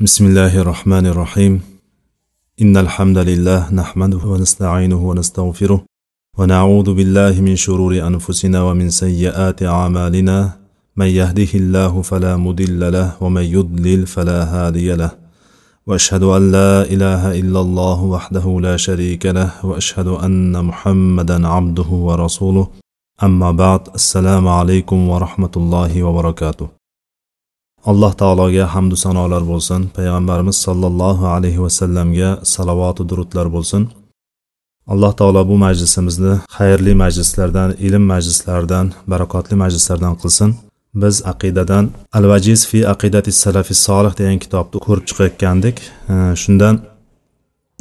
بسم الله الرحمن الرحيم إن الحمد لله نحمده ونستعينه ونستغفره ونعوذ بالله من شرور أنفسنا ومن سيئات أعمالنا من يهده الله فلا مضل له ومن يضلل فلا هادي له وأشهد أن لا إله إلا الله وحده لا شريك له وأشهد أن محمدا عبده ورسوله أما بعد السلام عليكم ورحمة الله وبركاته alloh taologa hamdu sanolar bo'lsin. Payg'ambarimiz sollallohu alayhi vasallamga salovatu durudlar bo'lsin. Alloh taolo bu majlisimizni xayrli majlislardan ilm majlislaridan barakotli majlislardan qilsin. Biz aqidadan al vajiz fi aqidati salafi solih degan kitobni ko'rib chiqayotgandik. Shundan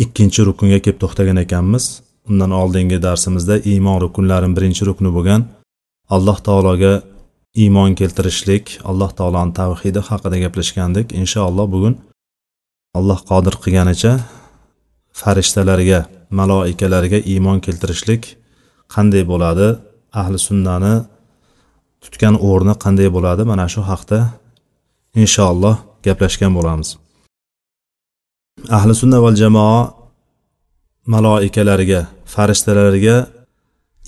ikkinchi rukunga kelib to'xtagan ekanmiz. Undan oldingi darsimizda iymon rukunlarini birinchi rukni bo'lgan. Alloh taologa iymon keltirishlik alloh taoloni tavhidi haqida gaplashgandik. Inshaalloh bugun alloh qodir qilganicha farishtalarga maloikalarga iymon keltirishlik qanday bo'ladi? Ahli sunnani tutgan o'rni qanday bo'ladi? Mana shu haqda inshaalloh gaplashgan bo'lamiz. Ahli sunna val jamoa maloikalarga farishtalarga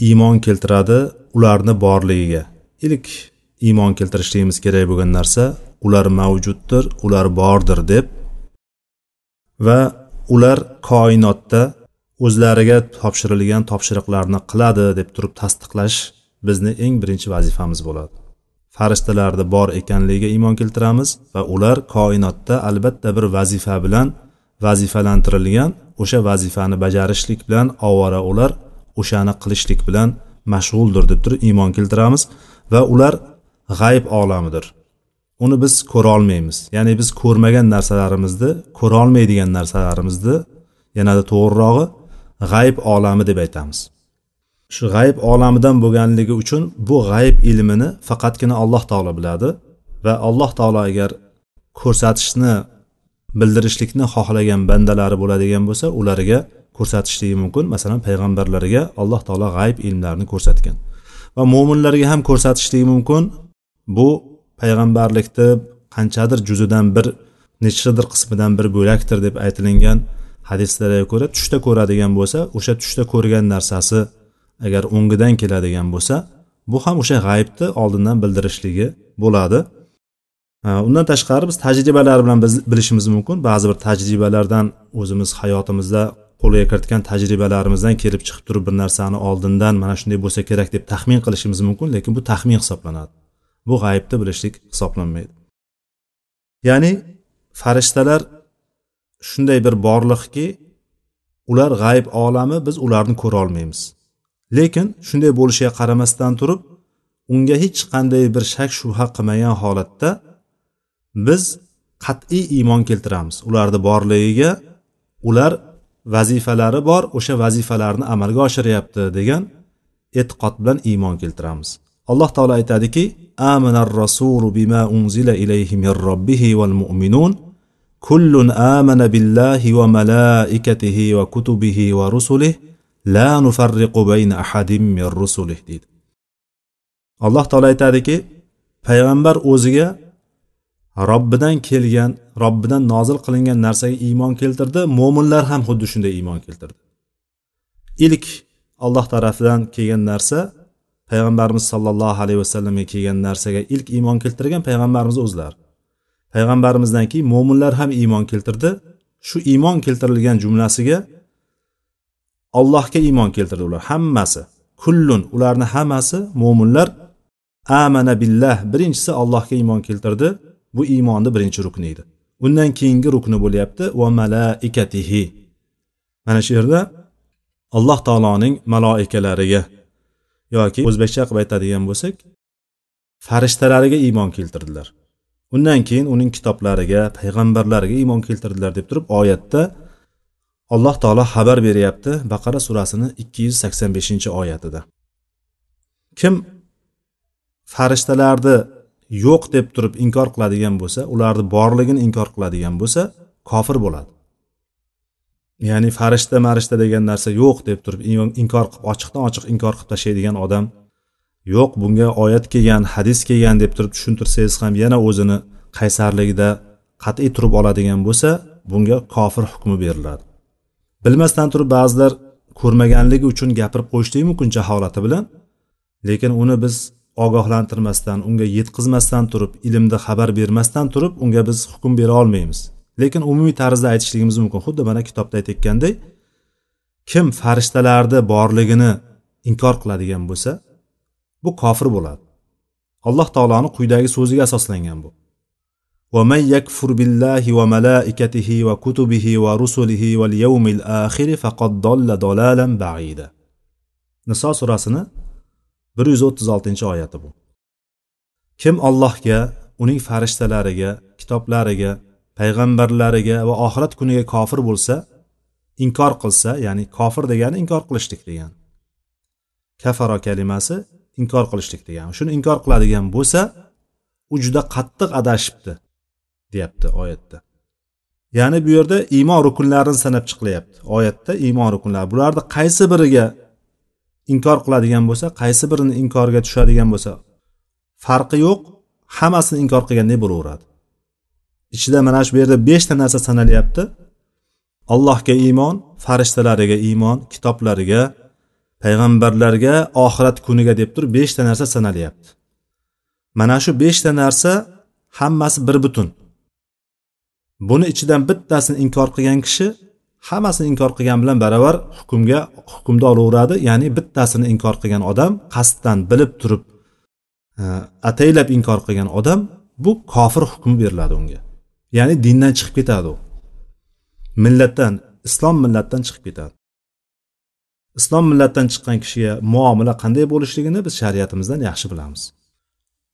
iymon keltiradi ularni borligiga. Ilk iymon keltirishligimiz kerak bo'lgan narsa ular mavjuddir ular bordir deb va ular koinotda o'zlariga topshirilgan topshiriqlarni qiladi deb turib tasdiqlash bizni eng birinchi vazifamiz bo'ladi. Farishtalarni bor ekanligiga iymon keltiramiz va ular koinotda albatta bir vazifa bilan vazifalantirilgan o'sha vazifani bajarishlik bilan ovora ular o'shani qilishlik bilan mashg'uldir deb turib iymon keltiramiz va ular g'ayb olamidir. Uni biz ko'rolmaymiz. Ya'ni biz ko'rmagan narsalarimizni ko'rolmaydigan narsalarimizni yanada to'g'rirog'i g'ayb olami deb aytamiz. Shu g'ayb olamidan bo'lganligi uchun bu g'ayb ilmini faqatgina alloh taolo biladi va alloh taolo agar ko'rsatishni bildirishlikni xohlagan bandalari bo'ladigan bo'lsa ularga ko'rsatishligi mumkin. Masalan payg'ambarlarga alloh taolo g'ayb ilmlarini ko'rsatgan va mo'minlarga ham ko'rsatishligi mumkin. Bu payg'ambarlikni qanchadir juzidan bir nechidir qismidan bir bo'lakdir deb aytilingan hadislarga ko'ra tushda ko'radigan bo'lsa o'sha tushda ko'rgan narsasi agar o'ngidan keladigan bo'lsa bu ham o'sha g'aybni oldindan bildirishligi bo'ladi. Undan tashqari biz tajribalar bilan biz bilishimiz mumkin. Ba'zi bir tajribalardan o'zimiz hayotimizda qo'lga kiritgan tajribalarimizdan kelib chiqib turib bir narsani oldindan mana shunday bo'lsa kerak deb taxmin qilishimiz mumkin lekin bu taxmin hisoblanadi. Bu g'ayibni bilishlik hisoblanmaydi. Ya'ni farishtalar shunday bir borliqki ular g'ayib olami biz ularni ko'ra olmaymiz. Lekin shunday bo'lishiga qaramasdan turib unga hech qanday bir shak shubha qilmagan holatda biz qat'iy iymon keltiramiz. Ularni borligiga ular vazifalari bor o'sha vazifalarni amalga oshiryapti degan e'tiqod bilan iymon keltiramiz. Alloh taolo aytadiki amanar rasulu bima unzila ilayhi min robbihi val mu'minun kullun amana billahi va malaikatihi va kutubihi va rusulih la nufarriqu bayna ahadin min rusulih deydi. Alloh taolo aytadiki payg'ambar o'ziga robbidan kelgan robbidan nozil qilingan narsaga iymon keltirdi mo'minlar ham xuddi shunday iymon keltirdi. Ilk alloh tarafidan kelgan narsa payg'ambarimiz sollallohu alayhi vasallamga kelgan narsaga ilk iymon keltirgan payg'ambarimiz o'zlari payg'ambarimizdan keyin mo'minlar ham iymon keltirdi. Shu iymon keltirilgan jumlasiga allohga iymon keltirdi ular hammasi kullun ularni hammasi mo'minlar amana billah birinchisi allohga iymon keltirdi. Bu iymonni birinchi rukni edi. Undan keyingi rukni bo'lyapti va malaikatihi. Mana shu yerda alloh taoloning maloikalariga yoki o'zbekcha qilib aytadigan bo'lsak farishtalariga iymon keltirdilar. Undan keyin uning kitoblariga payg'ambarlariga iymon keltirdilar deb turib oyatda alloh taolo xabar beryapti baqara surasini ikki yuz sakson beshinchi oyatida. Kim farishtalarni yo'q deb turib inkor qiladigan bo'lsa ularni borligini inkor qiladigan bo'lsa kofir bo'ladi. Ya'ni farishta marishta degan narsa yo'q deb turib inkor qilib ochiqdan ochiq inkor qilib tashlaydigan odam yo'q bunga oyat kelgan hadis kelgan deb turib tushuntirsangiz ham yana o'zini qaysarligida qat'iy turib oladigan bo'lsa bunga kofir hukmi beriladi. Bilmasdan turib ba'zilar ko'rmaganligi uchun gapirib qo'yishligi mumkin jaholati bilan lekin uni biz ogohlantirmasdan unga yetkazmasdan turib ilmni xabar bermasdan turib unga biz hukm bera olmaymiz. lekin umumiy tarzda aytishligimiz mumkin xuddi mana kitobda aytayotganday kim farishtalarni borligini inkor qiladigan bo'lsa bu kofir bo'ladi alloh taoloni quyidagi so'ziga asoslangan bu ومن يكفر بالله وملائكته وكتبه ورسله واليوم الآخر فقد ضل ضلالا بعيدا niso surasini bir yuz o'ttiz oltinchi oyati bu kim allohga uning farishtalariga kitoblariga payg'ambarlariga va oxirat kuniga kofir bo'lsa inkor qilsa ya'ni kofir degani inkor qilishlik degani kafaro kalimasi inkor qilishlik degani shuni inkor qiladigan bo'lsa u juda qattiq adashibdi deyapti oyatda. Ya'ni bu yerda iymon rukunlarini sanab chiqilyapti. Oyatda iymon rukunlari. Bularni qaysi biriga inkor qiladigan bo'lsa qaysi birini inkorga tushadigan bo'lsa farqi yo'q hammasini inkor qilgandek bo'laveradi. Ichida mana shu bu yerda beshta narsa sanalyapti. Allohga iymon farishtalariga iymon kitoblariga payg'ambarlarga oxirat kuniga deb turib beshta narsa sanalyapti. Mana shu beshta narsa hammasi bir butun. Buni ichidan bittasini inkor qilgan kishi hammasini inkor qilgan bilan barobar hukmga hukmda olaveradi. Ya'ni bittasini inkor qilgan odam qasddan bilib turib e, ataylab inkor qilgan odam bu kofir hukmi beriladi unga. Ya'ni dindan chiqib ketadi u. Millatdan islom millatdan chiqib ketadi. Islom millatdan chiqqan kishiga muomala qanday bo'lishligini biz shariatimizdan yaxshi bilamiz.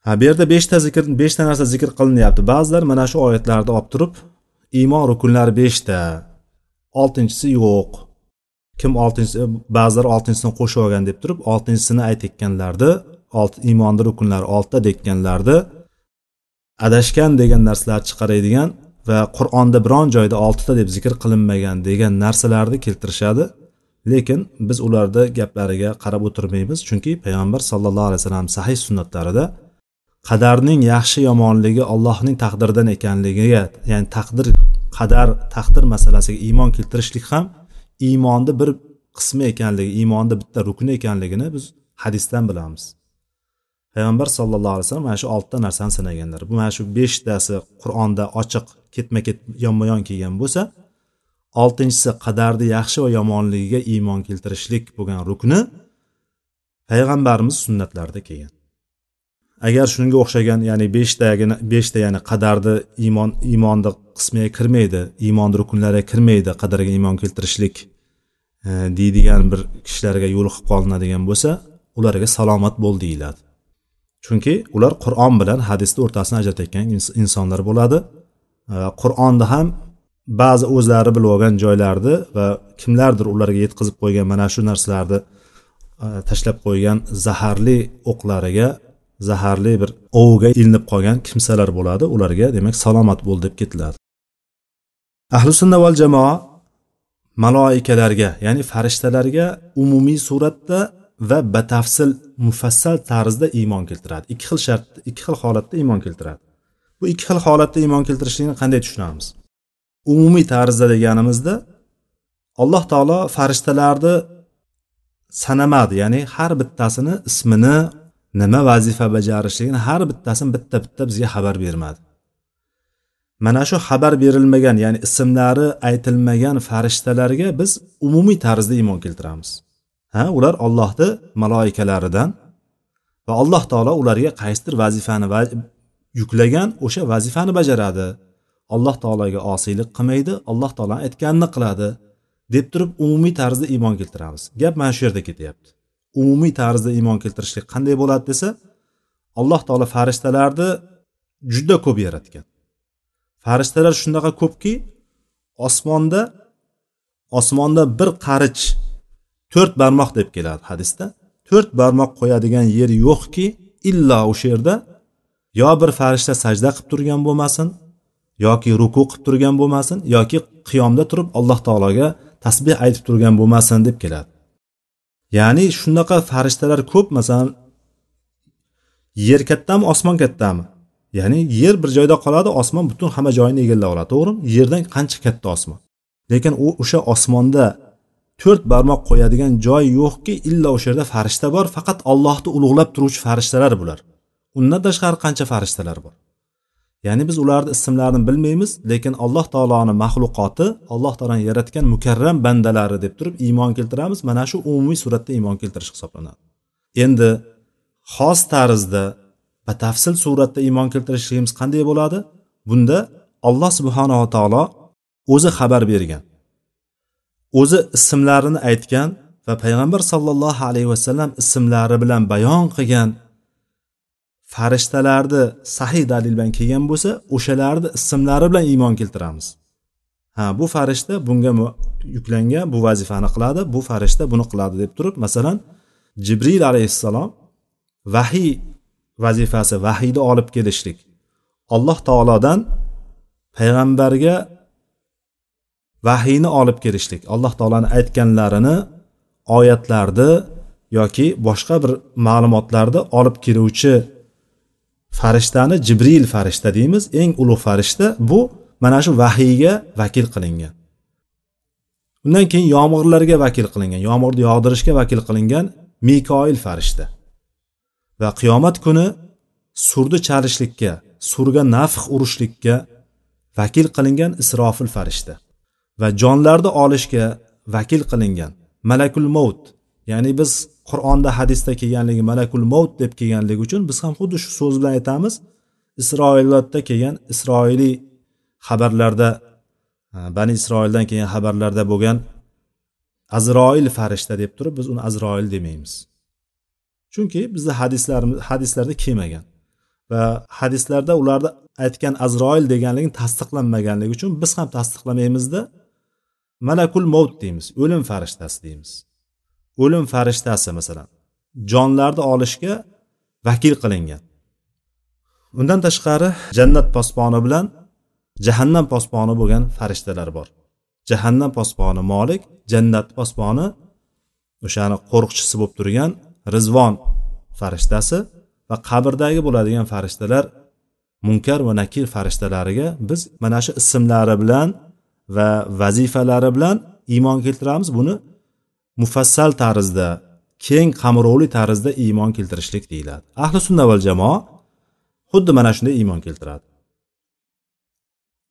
Ha bu yerda beshta zikr beshta narsa zikr qilinyapti. Ba'zilar mana shu oyatlarni olib turib iymon rukunlari beshta oltinchisi yo'q. Kim oltinchisi ba'zilar oltinchisini qo'shib olgan deb turib oltinchisini aytayotganlarni olti iymonni rukunlari oltita deyotganlarni adashgan degan narsalarni chiqaradigan va qur'onda biron joyda oltita deb zikr qilinmagan degan narsalarni keltirishadi. Lekin biz ularni gaplariga qarab o'tirmaymiz chunki payg'ambar sallallohu alayhi vasallam sahih sunnatlarida qadarning yaxshi yomonligi allohning taqdiridan ekanligiga ya'ni taqdir qadar taqdir masalasiga iymon keltirishlik ham iymonni bir qismi ekanligi iymonni bitta rukni ekanligini biz hadisdan bilamiz. Payg'ambar sallallohu alayhi vasallam mana shu oltita narsani sanaganlar bu mana shu beshtasi qur'onda ochiq ketma ket yonma yon kelgan bo'lsa oltinchisi qadarni yaxshi va yomonligiga iymon keltirishlik bo'lgan rukni payg'ambarimiz sunnatlarida kelgan. Agar shunga o'xshagan ya'ni beshtagina beshta ya'ni qadarni iymon iymonni qismiga kirmaydi iymonni rukunlariga kirmaydi qadarga iymon keltirishlik e, deydigan bir kishilarga yo'liqib qolinadigan bo'lsa ularga salomat bo'l deyiladi. Chunki ular qur'on bilan hadisni o'rtasini ajratayotgan insonlar bo'ladi. E, qur'onni ham ba'zi o'zlari bilib olgan joylarni va kimlardir ularga yetkazib qo'ygan mana shu narsalarni e, tashlab qo'ygan zaharli o'qlariga zaharli bir ovga ilinib qolgan kimsalar bo'ladi. Ularga demak salomat bo'l deb ketiladi. Ahli sunna val jamoa maloikalarga ya'ni farishtalarga umumiy suratda va batafsil mufassal tarzda iymon keltiradi. Ikki xil shart ikki xil holatda iymon keltiradi. Bu ikki xil holatda iymon keltirishlikni qanday tushunamiz? Umumiy tarzda deganimizda alloh taolo farishtalarni sanamadi. Ya'ni har bittasini ismini nima vazifa bajarishligini har bittasini bitta bitta bizga xabar bermadi. Mana shu xabar berilmagan ya'ni ismlari aytilmagan farishtalarga biz umumiy tarzda iymon keltiramiz. Ha ular ollohni maloikalaridan va alloh taolo ularga qaysidir vazifani va yuklagan o'sha vazifani bajaradi. Alloh taologa osiylik qilmaydi alloh taolo aytganini qiladi deb turib umumiy tarzda iymon keltiramiz. Gap mana shu yerda ketyapti. Umumiy tarzda iymon keltirishlik qanday bo'ladi desa alloh taolo farishtalarni juda ko'p yaratgan. Farishtalar shunaqa ko'pki osmonda osmonda bir qarich to'rt barmoq deb keladi hadisda. To'rt barmoq qo'yadigan yer yo'qki illo o'sha yerda yo bir farishta sajda qilib turgan bo'lmasin yoki ruku qilib turgan bo'lmasin yoki qiyomda turib alloh taologa tasbeh aytib turgan bo'lmasin deb keladi. Ya'ni shunaqa farishtalar ko'p masalan yer kattami osmon kattami? Ya'ni yer bir joyda qoladi osmon butun hamma joyini egallab oladi to'g'rimi? Yerdan qancha katta osmon? Lekin u o'sha osmonda to'rt barmoq qo'yadigan joy yo'qki illa o'sha yerda farishta bor faqat allohni ulug'lab turuvchi farishtalar bular. Undan tashqari qancha farishtalar bor? Ya'ni biz ularni ismlarini bilmaymiz lekin alloh taoloni maxluqoti alloh taoloni yaratgan mukarram bandalari deb turib iymon keltiramiz. Mana shu umumiy suratda iymon keltirish hisoblanadi. Endi xos tarzda batafsil suratda iymon keltirishligimiz qanday bo'ladi? Bunda alloh subhanava taolo o'zi xabar bergan. O'zi ismlarini aytgan va payg'ambar sollallohu alayhi vasallam ismlari bilan bayon qilgan farishtalarni sahiy dalil bilan kelgan bo'lsa o'shalarni ismlari bilan iymon keltiramiz. Ha bu farishta bunga yuklangan bu vazifani qiladi bu farishta buni qiladi deb turib masalan jibril alayhissalom vahiy vazifasi vahiyni olib kelishlik. Alloh taolodan payg'ambarga vahiyni olib kelishlik. Alloh taoloni aytganlarini oyatlarni yoki boshqa bir ma'lumotlarni olib keluvchi farishtani jibril farishta deymiz. Eng ulug' farishta bu mana shu vahiyga vakil qilingan. Undan keyin yomg'irlarga vakil qilingan yomg'irni yog'dirishga vakil qilingan mikoil farishta. Va qiyomat kuni surni chalishlikka surga nafx urishlikka vakil qilingan isrofil farishta. Va jonlarni olishga vakil qilingan. Malakul mavt ya'ni biz qur'onda hadisda kelganligi malakul mavt deb kelganligi uchun biz ham xuddi shu so'z bilan aytamiz. Isroilotda kelgan isroiliy xabarlarda bani isroildan kelgan xabarlarda bo'lgan azroil farishta deb turib biz uni azroil demaymiz. Chunki bizni hadislarimiz hadislarda kelmagan va hadislarda ularni aytgan azroil deganligi tasdiqlanmaganligi uchun biz ham tasdiqlamaymizda. Malakul mavt deymiz o'lim farishtasi deymiz. O'lim farishtasi masalan jonlarni olishga vakil qilingan. Undan tashqari jannat posboni bilan jahannam posboni bo'lgan farishtalar bor. Jahannam posboni molik jannat posboni o'shani qo'riqchisi bo'lib turgan rizvon farishtasi va qabrdagi bo'ladigan farishtalar munkar va nakir farishtalariga biz mana shu ismlari bilan va vazifalari bilan iymon keltiramiz. Buni mufassal tarzda keng qamrovli tarzda iymon keltirishlik deyiladi. Ahli sunna val jamoa xuddi mana shunday iymon keltiradi.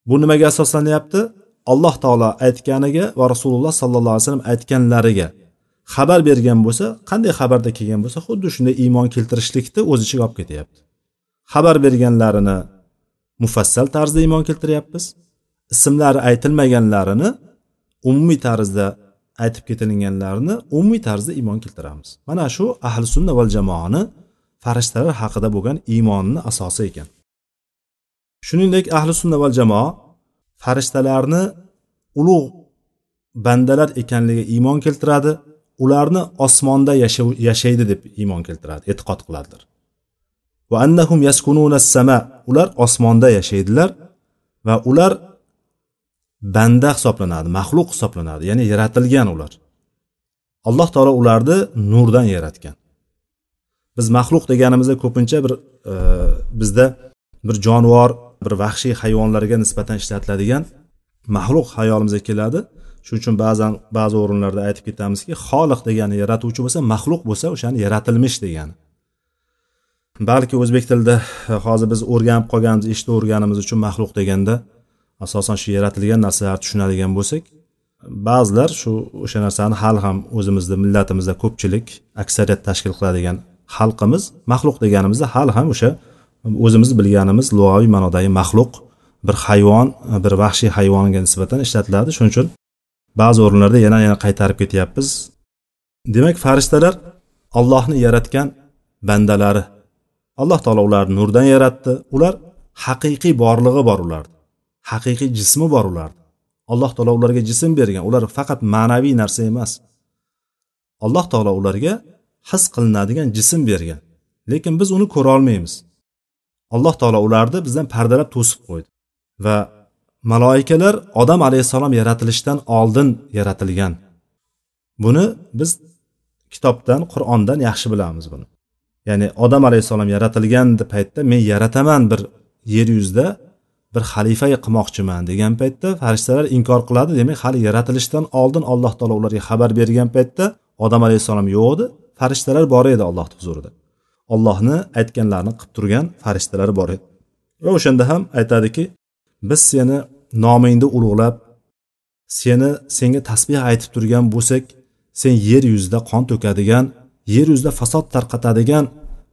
Bu nimaga asoslanyapti? Alloh taolo aytganiga va rasululloh sollallohu alayhi vasallam aytganlariga xabar bergan bo'lsa qanday xabarda kelgan bo'lsa xuddi shunday iymon keltirishlikni o'z ichiga olib ketyapti. Xabar berganlarini mufassal tarzda iymon keltiryapmiz. Ismlari aytilmaganlarini umumiy tarzda aytib ketilganlarini umumiy tarzda iymon keltiramiz. Mana shu ahli sunna val jamoani farishtalar haqida bo'lgan iymonini asosi ekan. Shuningdek ahli sunna val jamoa farishtalarni ulug' bandalar ekanligiga iymon keltiradi ularni osmonda yashaydi deb iymon keltiradi e'tiqod qiladilar. Va annahum yaskununa sama ular osmonda yashaydilar va ular banda hisoblanadi maxluq hisoblanadi ya'ni yaratilgan ular. Alloh taolo ularni nurdan yaratgan. Biz maxluq deganimizda ko'pincha bir e, bizda bir jonivor bir vahshiy hayvonlarga nisbatan ishlatiladigan maxluq hayolimizga keladi. Shuning uchun ba'zan ba'zi o'rinlarda aytib ketamizki xoliq degani yaratuvchi bo'lsa maxluq bo'lsa o'shani yaratilmish degani. Balki o'zbek tilida e, hozir biz o'rganib qolganimiz eshitib o'rganimiz uchun maxluq deganda asosan shu yaratilgan narsalarni tushunadigan bo'lsak ba'zilar shu o'sha narsani hali ham o'zimizni millatimizda ko'pchilik aksariyat tashkil qiladigan xalqimiz maxluq deganimizda hali ham o'sha o'zimiz bilganimiz lug'aviy ma'nodagi maxluq bir hayvon bir vahshiy hayvonga nisbatan ishlatiladi. Shuning uchun ba'zi o'rinlarda yana yana qaytarib ketyapmiz. Demak farishtalar ollohni yaratgan bandalari. Alloh taolo ularni nurdan yaratdi. Ular haqiqiy borlig'i bor ularni. Haqiqiy jismi bor ularni alloh taolo ularga jism bergan. Ular faqat ma'naviy narsa emas. Alloh taolo ularga his qilinadigan jism bergan. Lekin biz uni ko'ra olmaymiz. Alloh taolo ularni bizdan pardalab to'sib qo'ydi. Va maloikalar odam alayhissalom yaratilishdan oldin yaratilgan. Buni biz kitobdan qur'ondan yaxshi bilamiz buni. Ya'ni odam alayhissalom yaratilgan paytda men yarataman bir yer yuzida bir xalifa qilmoqchiman degan paytda farishtalar inkor qiladi demak hali yaratilishdan oldin alloh taolo ularga xabar bergan paytda odam alayhissalom yo'q edi farishtalar bor edi allohni huzurida. Ollohni aytganlarini qilib turgan farishtalar bor edi. Va o'shanda ham aytadiki biz seni nomingni ulug'lab seni senga tasbeh aytib turgan bo'lsak sen yer yuzida qon to'kadigan yer yuzida fasod tarqatadigan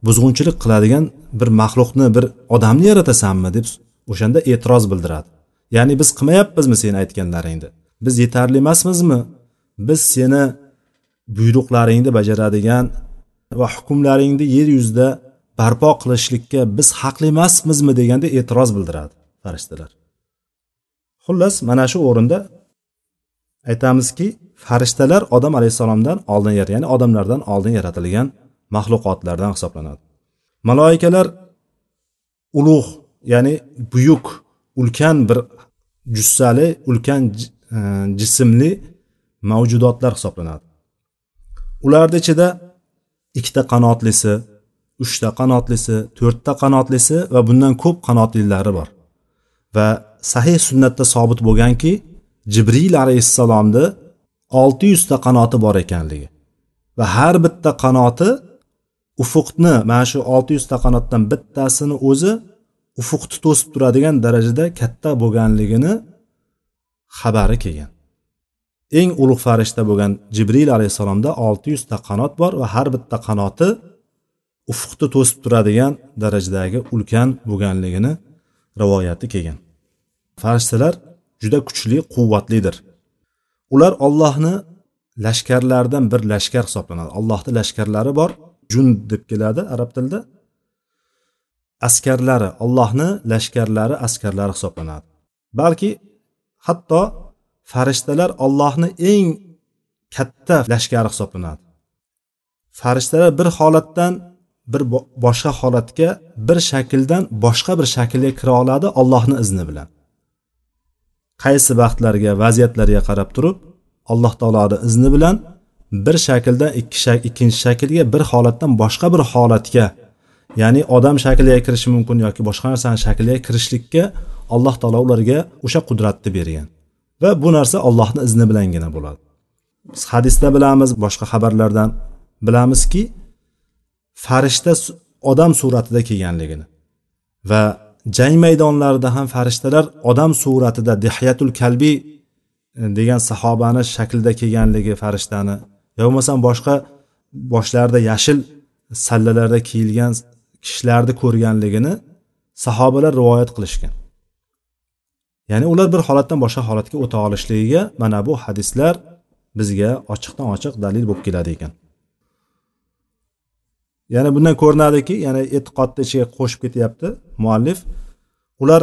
buzg'unchilik qiladigan bir maxluqni bir odamni yaratasanmi? deb o'shanda e'tiroz bildiradi. Ya'ni biz qilmayapmizmi seni aytganlaringni? Biz yetarli emasmizmi? Biz seni buyruqlaringni bajaradigan va hukmlaringni yer yuzida barpo qilishlikka biz haqli emasmizmi deganda e'tiroz bildiradi farishtalar. Xullas mana shu o'rinda aytamizki farishtalar odam alayhissalomdan oldin ya'ni odamlardan oldin yaratilgan maxluqotlardan hisoblanadi. Maloikalar ulug' ya'ni buyuk ulkan bir jussali ulkan e, jismli mavjudotlar hisoblanadi. Ularni ichida ikkita qanotlisi uchta qanotlisi to'rtta qanotlisi va bundan ko'p qanotlilari bor. Va sahih sunnatda sobit bo'lganki jibril alayhissalomni olti yuzta qanoti bor ekanligi va har bitta qanoti ufuqni mana shu olti yuzta qanotdan bittasini o'zi ufuqni to'sib turadigan darajada katta bo'lganligini xabari kelgan. Eng ulug' farishta bo'lgan jibril alayhissalomda olti yuzta qanot bor va har bitta qanoti ufqni to'sib turadigan darajadagi ulkan bo'lganligini rivoyati kelgan. Farishtalar juda kuchli quvvatlidir. Ular ollohni lashkarlaridan bir lashkar hisoblanadi. Allohni lashkarlari bor jund deb keladi arab tilida. Askarlari allohni lashkarlari askarlari hisoblanadi. Balki hatto farishtalar ollohni eng katta lashkari hisoblanadi. Farishtalar bir holatdan bir boshqa holatga bir shakldan boshqa bir shaklga kira oladi ollohni izni bilan. Qaysi vaqtlarga vaziyatlarga qarab turib alloh taoloni izni bilan bir shakldan ikki şak, ikkinchi shaklga bir holatdan boshqa bir holatga ya'ni odam shakliga kirishi mumkin yoki boshqa narsani shakliga kirishlikka alloh taolo ularga o'sha qudratni bergan. Va bu narsa allohni izni bilangina bo'ladi. Biz hadisda bilamiz boshqa xabarlardan bilamizki farishta odam suratida kelganligini va jang maydonlarida ham farishtalar odam suratida dihyatul kalbiy e, degan sahobani shaklida kelganligi farishtani yo bo'lmasam boshqa boshlarida yashil sallalarda kiyilgan kishilarni ko'rganligini sahobalar rivoyat qilishgan. Ya'ni ular bir holatdan boshqa holatga o'ta olishligiga mana bu hadislar bizga ochiqdan ochiq dalil bo'lib keladi ekan. Ya'ni bundan ko'rinadiki ya'ni e'tiqodni ichiga qo'shib ketyapti muallif. Ular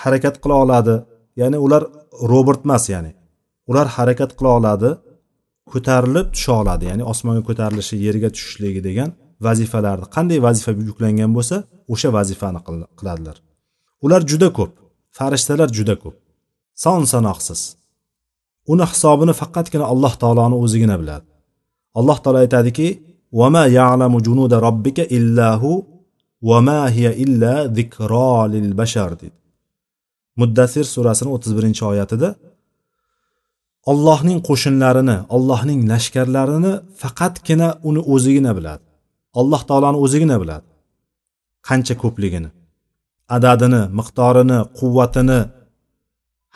harakat qila oladi ya'ni ular robot emas ya'ni ular harakat qila oladi ko'tarilib tusha oladi ya'ni osmonga ko'tarilishi yerga tushishligi degan vazifalarni qanday vazifa yuklangan bo'lsa o'sha vazifani qiladilar ular juda ko'p farishtalar juda ko'p son sanoqsiz uni hisobini faqatgina alloh taoloni o'zigina biladi alloh taolo aytadiki وما يعلم جنود ربك إلا هو وما هي إلا ذكرى للبشر dedi muddasir surasini o'ttiz birinchi oyatida ollohning qo'shinlarini ollohning lashkarlarini faqatgina uni o'zigina biladi Alloh taoloni o'zigina biladi. Qancha ko'pligini adadini miqdorini quvvatini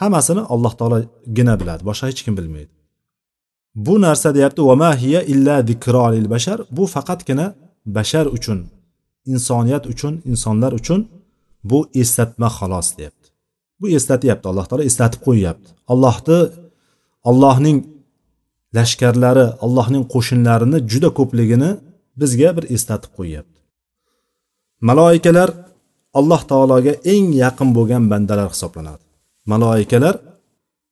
hammasini alloh taologina biladi. Boshqa hech kim bilmaydi. Bu narsa deyapti vama hiya illa zikrolil bashar. Bu faqatgina bashar uchun insoniyat uchun insonlar uchun bu eslatma xolos deyapti. Bu eslatyapti alloh taolo eslatib qo'yyapti. Allohni allohning lashkarlari allohning qo'shinlarini juda ko'pligini bizga bir eslatib qo'yyapti. Maloikalar alloh taologa eng yaqin bo'lgan bandalar hisoblanadi. Maloikalar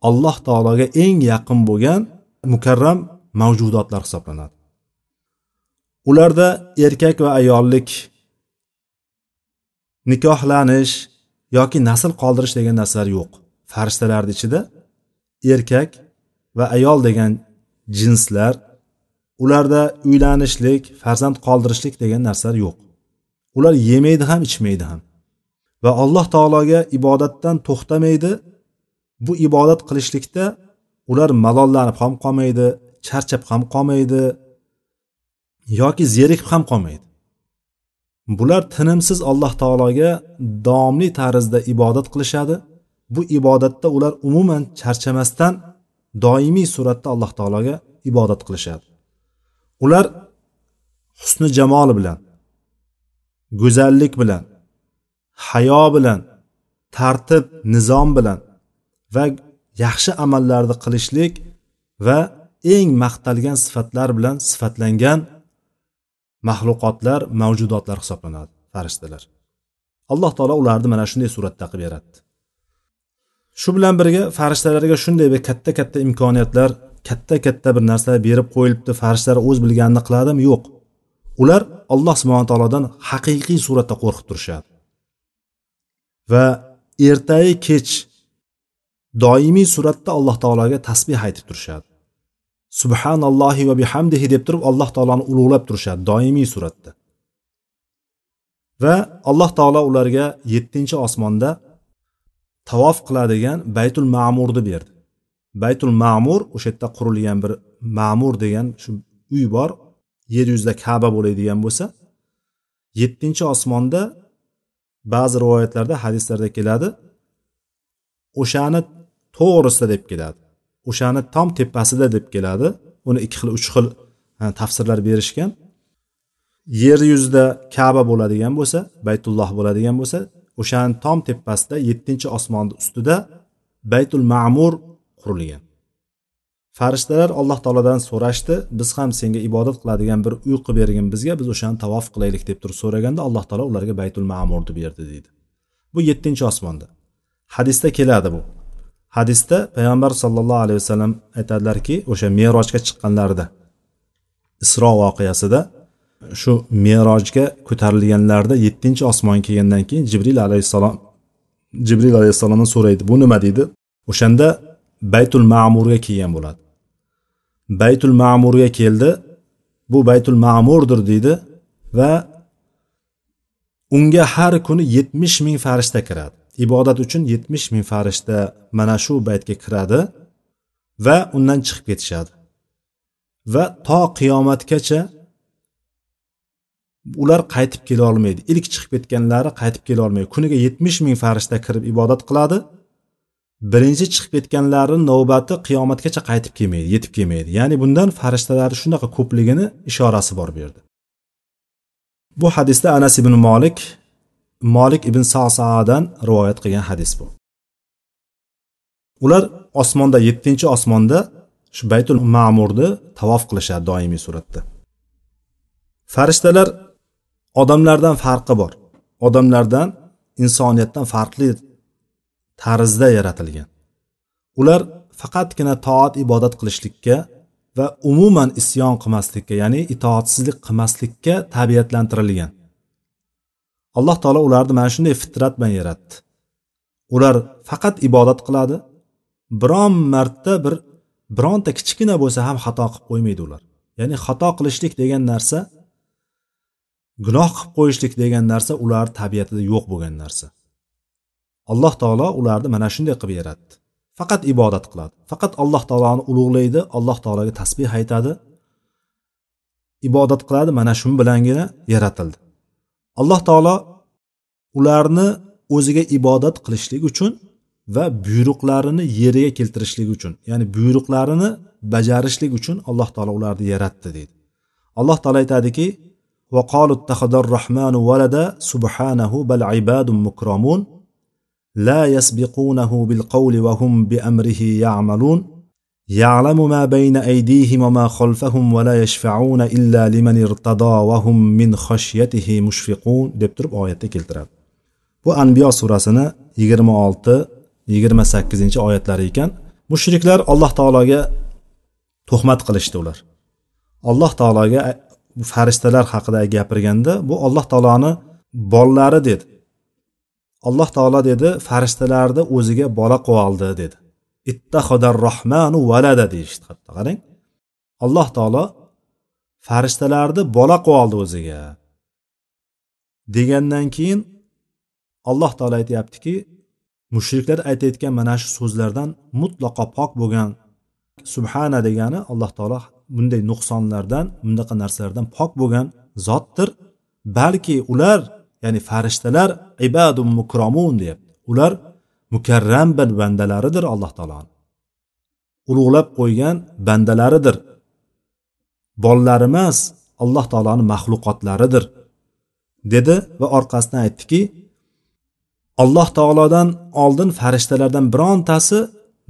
alloh taologa eng yaqin bo'lgan mukarram mavjudotlar hisoblanadi. Ularda erkak va ayollik nikohlanish yoki nasl qoldirish degan narsalar yo'q. Farishtalarni ichida erkak va ayol degan jinslar ularda uylanishlik farzand qoldirishlik degan narsalar yo'q. Ular yemaydi ham ichmaydi ham. Va alloh taologa ibodatdan to'xtamaydi. Bu ibodat qilishlikda ular malollanib ham qolmaydi charchab ham qolmaydi yoki zerikib ham qolmaydi. Bular tinimsiz alloh taologa davomli tarzda ibodat qilishadi. Bu ibodatda ular umuman charchamasdan doimiy suratda alloh taologa ibodat qilishadi. Ular husni jamoli bilan go'zallik bilan hayo bilan tartib nizom bilan va yaxshi amallarni qilishlik va eng maqtalgan sifatlar bilan sifatlangan maxluqotlar mavjudotlar hisoblanadi farishtalar. Alloh taolo ularni mana shunday suratda qilib yaratdi. Shu bilan birga farishtalarga shunday bir katta katta imkoniyatlar katta katta bir narsalar berib qo'yilibdi farishtalar o'z bilganini qiladimi? Yo'q. Ular alloh subhana taolodan haqiqiy suratda qo'rqib turishadi va ertayu kech doimiy suratda alloh taologa tasbeh aytib turishadi subhanallohi va bihamdihi deb turib alloh taoloni ulug'lab turishadi doimiy suratda. Va alloh taolo ularga yettinchi osmonda tavof qiladigan baytul ma'murni berdi. Baytul ma'mur o'sha yerda qurilgan bir ma'mur degan shu uy bor yer yuzida kaba bo'ladigan bo'lsa yettinchi osmonda ba'zi rivoyatlarda hadislarda keladi o'shani to'g'risida deb keladi o'shani tom tepasida deb keladi uni ikki xil uch xil tafsirlar berishgan. Yer yuzida kaba bo'ladigan bo'lsa baytulloh bo'ladigan bo'lsa o'shani tom tepasida yettinchi osmonni ustida baytul ma'mur qurilgan. Farishtalar alloh taolodan so'rashdi biz ham senga ibodat qiladigan bir uy qilib bergin bizga biz o'shani tavof qilaylik deb turib so'raganda alloh taolo ularga baytul ma'murni berdi deydi. Bu yettinchi osmonda. Hadisda keladi bu. Hadisda payg'ambar sollallohu alayhi vasallam aytadilarki o'sha merojga chiqqanlarida isro voqeasida shu merojga ko'tarilganlarida yettinchi osmonga kelgandan keyin jibril alayhissalom jibril alayhissalomdan so'raydi bu nima? deydi. O'shanda baytul ma'murga kelgan bo'ladi. Baytul ma'murga keldi. Bu baytul ma'murdir deydi va unga har kuni yetmish ming farishta kiradi. Ibodat uchun yetmish ming farishta mana shu baytga kiradi va undan chiqib ketishadi. Va to qiyomatgacha ular qaytib kela olmaydi. Ilk chiqib ketganlari qaytib kela olmaydi. Kuniga yetmish ming farishta kirib ibodat qiladi. Birinchi chiqib ketganlarni navbati qiyomatgacha qaytib kelmaydi yetib kelmaydi. Ya'ni bundan farishtalarni shunaqa ko'pligini ishorasi bor bu yerda. Bu hadisda anas ibn molik molik ibn sasadan rivoyat qilgan hadis bu. Ular osmonda yettinchi osmonda shu baytul ma'murni tavof qilishadi doimiy suratda. Farishtalar odamlardan farqi bor. Odamlardan insoniyatdan farqli tarzda yaratilgan. Ular faqatgina toat ibodat qilishlikka va umuman isyon qilmaslikka ya'ni itoatsizlik qilmaslikka tabiatlantirilgan. Alloh taolo ularni mana shunday fitrat bilan yaratdi. Ular faqat ibodat qiladi biron marta bir bironta kichkina bo'lsa ham xato qilib qo'ymaydi ular. Ya'ni xato qilishlik degan narsa gunoh qilib qo'yishlik degan narsa ular tabiatida yo'q bo'lgan narsa. alloh taolo ularni mana shunday qilib yaratdi faqat ibodat qiladi faqat alloh taoloni ulug'laydi alloh taologa tasbeh aytadi ibodat qiladi mana shu bilangina yaratildi alloh taolo ularni o'ziga ibodat qilishlik uchun va buyruqlarini yeriga keltirishlik uchun ya'ni buyruqlarini bajarishlik uchun alloh taolo ularni yaratdi deydi alloh taolo aytadiki وقالوا اتخذ الرحمن ولدا سبحانه بل عباد مكرمون لا يسبقونه بالقول وهم بأمره يعملون يعلم ما بين أيديهم وما خلفهم ولا يشفعون إلا لمن ارتضى وهم من خشيته مشفقون deb turib oyatda keltiradi bu anbiyo surasini yigirma olti yigirma sakkizinchi oyatlari ekan mushriklar alloh taologa tuhmat qilishdi ular alloh taologa farishtalar haqida gapirganda bu alloh taoloni bolalari dedi Alloh taolo dedi farishtalarni o'ziga bola qilib oldi dedi. Ittahodar rohmanu valada deyishdi hatto qarang. Alloh taolo farishtalarni bola qilib oldi o'ziga. Degandan keyin alloh taolo aytyaptiki mushriklar aytayotgan mana shu so'zlardan mutlaqo pok bo'lgan subhana degani alloh taolo bunday nuqsonlardan bunaqa narsalardan pok bo'lgan zotdir. Balki ular ya'ni farishtalar ibadum mukromun deyapti. Ular mukarram bir bandalaridir alloh taoloni ulug'lab qo'ygan bandalaridir. Bolalari emas alloh taoloni maxluqotlaridir dedi va orqasidan aytdiki alloh taolodan oldin farishtalardan birontasi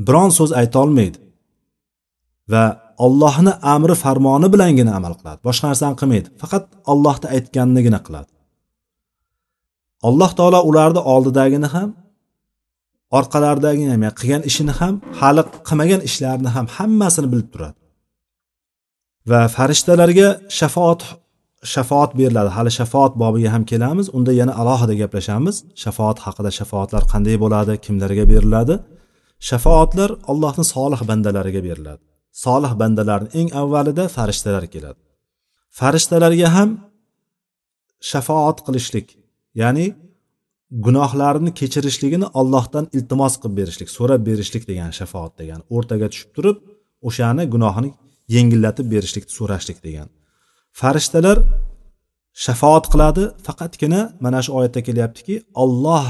biron so'z aytolmaydi va ollohni amri farmoni bilangina amal qiladi. Boshqa narsani qilmaydi faqat ollohni aytganligini qiladi. Alloh taolo ularni oldidagini ham orqalaridagini ham qilgan ishini ham hali qilmagan ishlarini ham hammasini bilib turadi. Va farishtalarga shafoat shafoat beriladi. Hali shafoat bobiga ham kelamiz unda yana alohida gaplashamiz. Shafoat haqida shafoatlar qanday bo'ladi kimlarga beriladi? Shafoatlar allohni solih bandalariga beriladi. Solih bandalarni eng avvalida farishtalar keladi. Farishtalarga ham shafoat qilishlik ya'ni gunohlarini kechirishligini ollohdan iltimos qilib berishlik so'rab berishlik degan shafoat degan o'rtaga tushib turib o'shani gunohini yengillatib berishlikni so'rashlik degan. Farishtalar shafoat qiladi faqatgina mana shu oyatda kelyaptiki olloh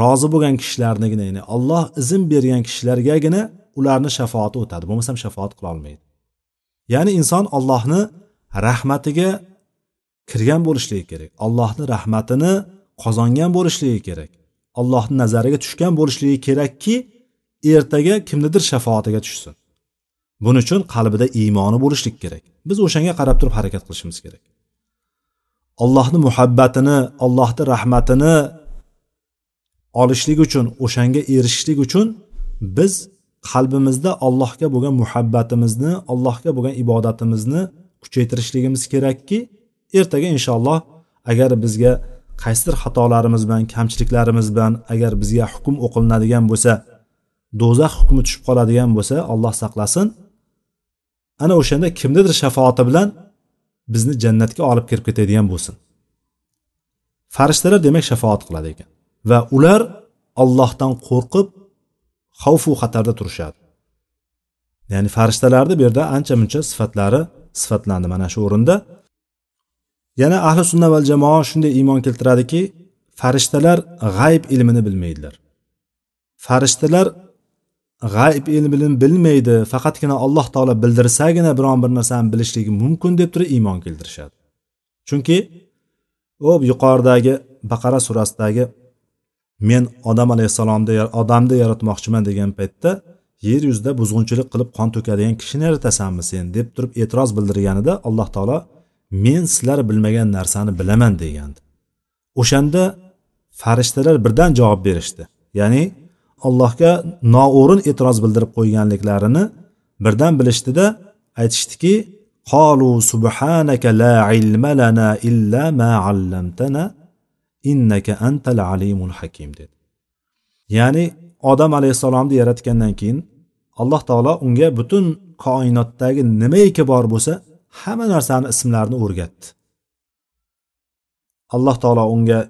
rozi bo'lgan kishilarnigina ya'ni olloh izn bergan kishilargagina ularni shafoati o'tadi bo'lmasam shafoat qilolmaydi ya'ni inson ollohni rahmatiga kirgan bo'lishligi kerak. Allohni rahmatini qozongan bo'lishligi kerak. Allohni nazariga tushgan bo'lishligi kerakki ertaga kimnidir shafoatiga tushsin. Buning uchun qalbida iymoni bo'lishlik kerak. Biz o'shanga qarab turib harakat qilishimiz kerak. Allohni muhabbatini allohni rahmatini olishlik uchun o'shanga erishishlik uchun biz qalbimizda allohga bo'lgan muhabbatimizni allohga bo'lgan ibodatimizni kuchaytirishligimiz kerakki ertaga inshaalloh agar bizga qaysidir xatolarimiz bilan kamchiliklarimiz bilan agar bizga hukm o'qilinadigan bo'lsa do'zax hukmi tushib qoladigan bo'lsa alloh saqlasin. Ana o'shanda kimnidir shafoati bilan bizni jannatga olib kirib ketadigan bo'lsin. Farishtalar demak shafoat qiladi ekan va ular ollohdan qo'rqib xavfu xatarda turishadi. Ya'ni farishtalarni bu yerda ancha muncha sifatlari sifatlandi mana shu o'rinda. Yana ahli sunna val jamoa shunday iymon keltiradiki farishtalar g'ayb ilmini bilmaydilar. Farishtalar g'ayb ilmini bilmaydi faqatgina alloh taolo bildirsagina biron bir narsani bilishligi mumkin deb turib iymon keltirishadi. Chunki u yuqoridagi baqara surasidagi men odam alayhissalomni odamni yaratmoqchiman degan paytda yer yuzida buzg'unchilik qilib qon to'kadigan kishini yaratasanmi sen? deb turib e'tiroz bildirganida alloh taolo men sizlar bilmagan narsani bilaman degandi. O'shanda farishtalar birdan javob berishdi. Ya'ni allohga noo'rin e'tiroz bildirib qo'yganliklarini birdan bilishdida aytishdiki qolu subhanaka la ilma lana illa ma allamtana innaka antal alimul hakim dedi. Ya'ni odam alayhissalomni yaratgandan keyin alloh taolo unga butun koinotdagi nimaiki bor bo'lsa hamma narsani ismlarini o'rgatdi. Alloh taolo unga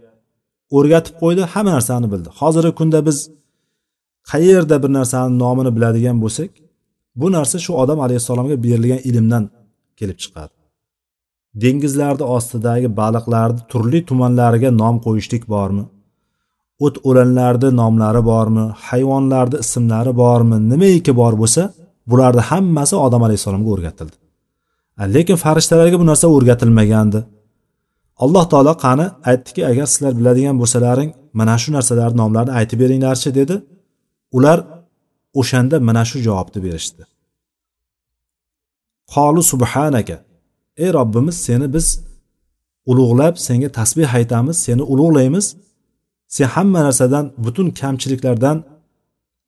o'rgatib qo'ydi hamma narsani bildi. Hozirgi kunda biz qayerda bir narsani nomini biladigan bo'lsak bu narsa shu odam alayhissalomga berilgan ilmdan kelib chiqadi. Dengizlarni ostidagi baliqlarni turli tumanlariga nom qo'yishlik bormi? O't o'lanlarni nomlari bormi? Hayvonlarni ismlari bormi? Nimaiki bor bo'lsa bularni hammasi odam alayhissalomga o'rgatildi. Lekin farishtalarga bu narsa o'rgatilmagandi. Alloh taolo qani aytdiki agar sizlar biladigan bo'lsalaring mana shu narsalarni nomlarini aytib beringlarchi dedi. Ular o'shanda mana shu javobni berishdi. Qolu subhanaka ey robbimiz seni biz ulug'lab senga tasbeh aytamiz seni ulug'laymiz. Sen hamma narsadan butun kamchiliklardan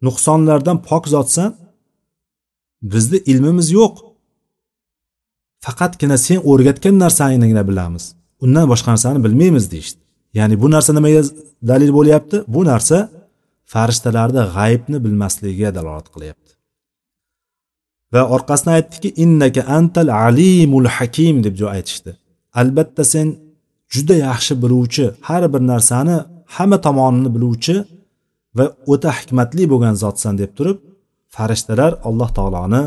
nuqsonlardan pok zotsan bizni ilmimiz yo'q. Faqatgina sen o'rgatgan narsanigina bilamiz. Undan boshqa narsani bilmaymiz deyishdi. Ya'ni bu narsa nimaga dalil bo'lyapti? Bu narsa farishtalarni g'aybni bilmasligiga dalolat qilyapti. Va orqasidan aytdiki innaka antal alimul hakim deb aytishdi. Albatta sen juda yaxshi biluvchi har bir narsani hamma tomonini biluvchi va o'ta hikmatli bo'lgan zotsan deb turib farishtalar alloh taoloni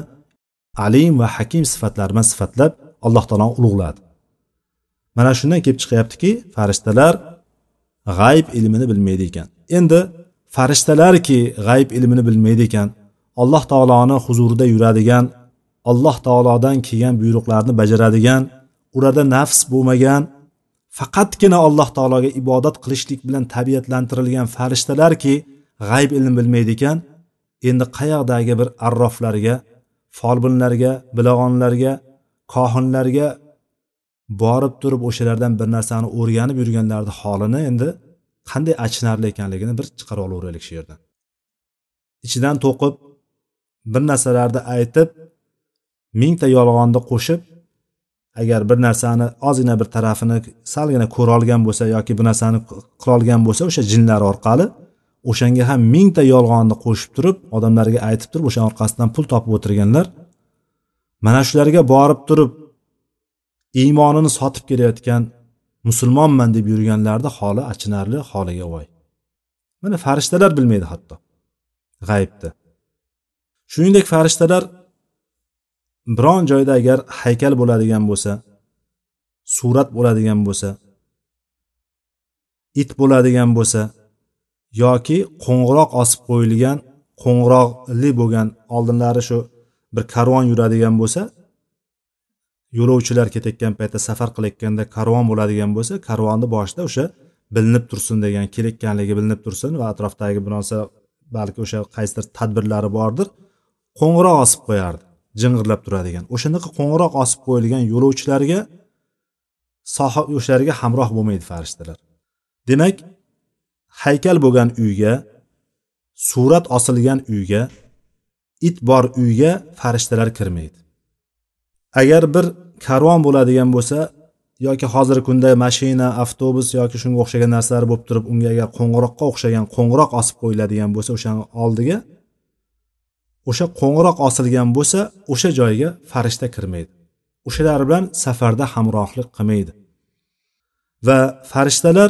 alim va hakim sifatlari bilan sifatlab alloh taoloni ulug'ladi. Mana shundan kelib chiqyaptiki farishtalar g'ayb ilmini bilmaydi ekan. Endi farishtalarki g'ayb ilmini bilmaydi ekan alloh taoloni huzurida yuradigan alloh taolodan kelgan buyruqlarni bajaradigan ularda nafs bo'lmagan faqatgina alloh taologa ibodat qilishlik bilan tabiatlantirilgan farishtalarki g'ayb ilm bilmaydi ekan endi qayoqdagi bir arroflarga folbinlarga bilag'onlarga kohinlarga borib turib o'shalardan bir narsani o'rganib yurganlarni holini endi qanday achinarli ekanligini bir chiqarib olaveraylik shu yerdan. Ichidan to'qib bir narsalarni aytib mingta yolg'onni qo'shib agar bir narsani ozgina bir tarafini salgina ko'rolgan bo'lsa yoki bir narsani qilolgan bo'lsa o'sha jinlar orqali o'shanga ham mingta yolg'onni qo'shib turib odamlarga aytib turib o'sha orqasidan pul topib o'tirganlar. Mana shularga borib turib iymonini sotib kelayotgan musulmonman deb yurganlarni holi achinarli holiga voy. Mana farishtalar bilmaydi hatto. G'aybni shuningdek farishtalar biron joyda agar haykal bo'ladigan bo'lsa surat bo'ladigan bo'lsa it bo'ladigan bo'lsa yoki qo'ng'iroq osib qo'yilgan qo'ng'iroqli bo'lgan oldinlari shu bir karvon yuradigan bo'lsa yo'lovchilar ketayotgan paytda safar qilayotganda karvon bo'ladigan bo'lsa karvonni boshida o'sha bilinib tursin degan kelayotganligi bilinib tursin va atrofdagi bironsa balki o'sha qaysidir tadbirlari bordir qo'ng'iroq osib qo'yardi jing'irlab turadigan. O'shanaqa qo'ng'iroq osib qo'yilgan yo'lovchilarga sohib o'shalarga hamroh bo'lmaydi farishtalar. Demak haykal bo'lgan uyga surat osilgan uyga it bor uyga farishtalar kirmaydi. Agar bir karvon bo'ladigan bo'lsa yoki hozirgi kunda mashina avtobus yoki shunga o'xshagan narsalar bo'lib turib unga agar qo'ng'iroqqa o'xshagan qo'ng'iroq osib qo'yiladigan bo'lsa o'shani oldiga o'sha qo'ng'iroq osilgan bo'lsa o'sha joyga farishta kirmaydi. O'shalar bilan safarda hamrohlik qilmaydi. Va farishtalar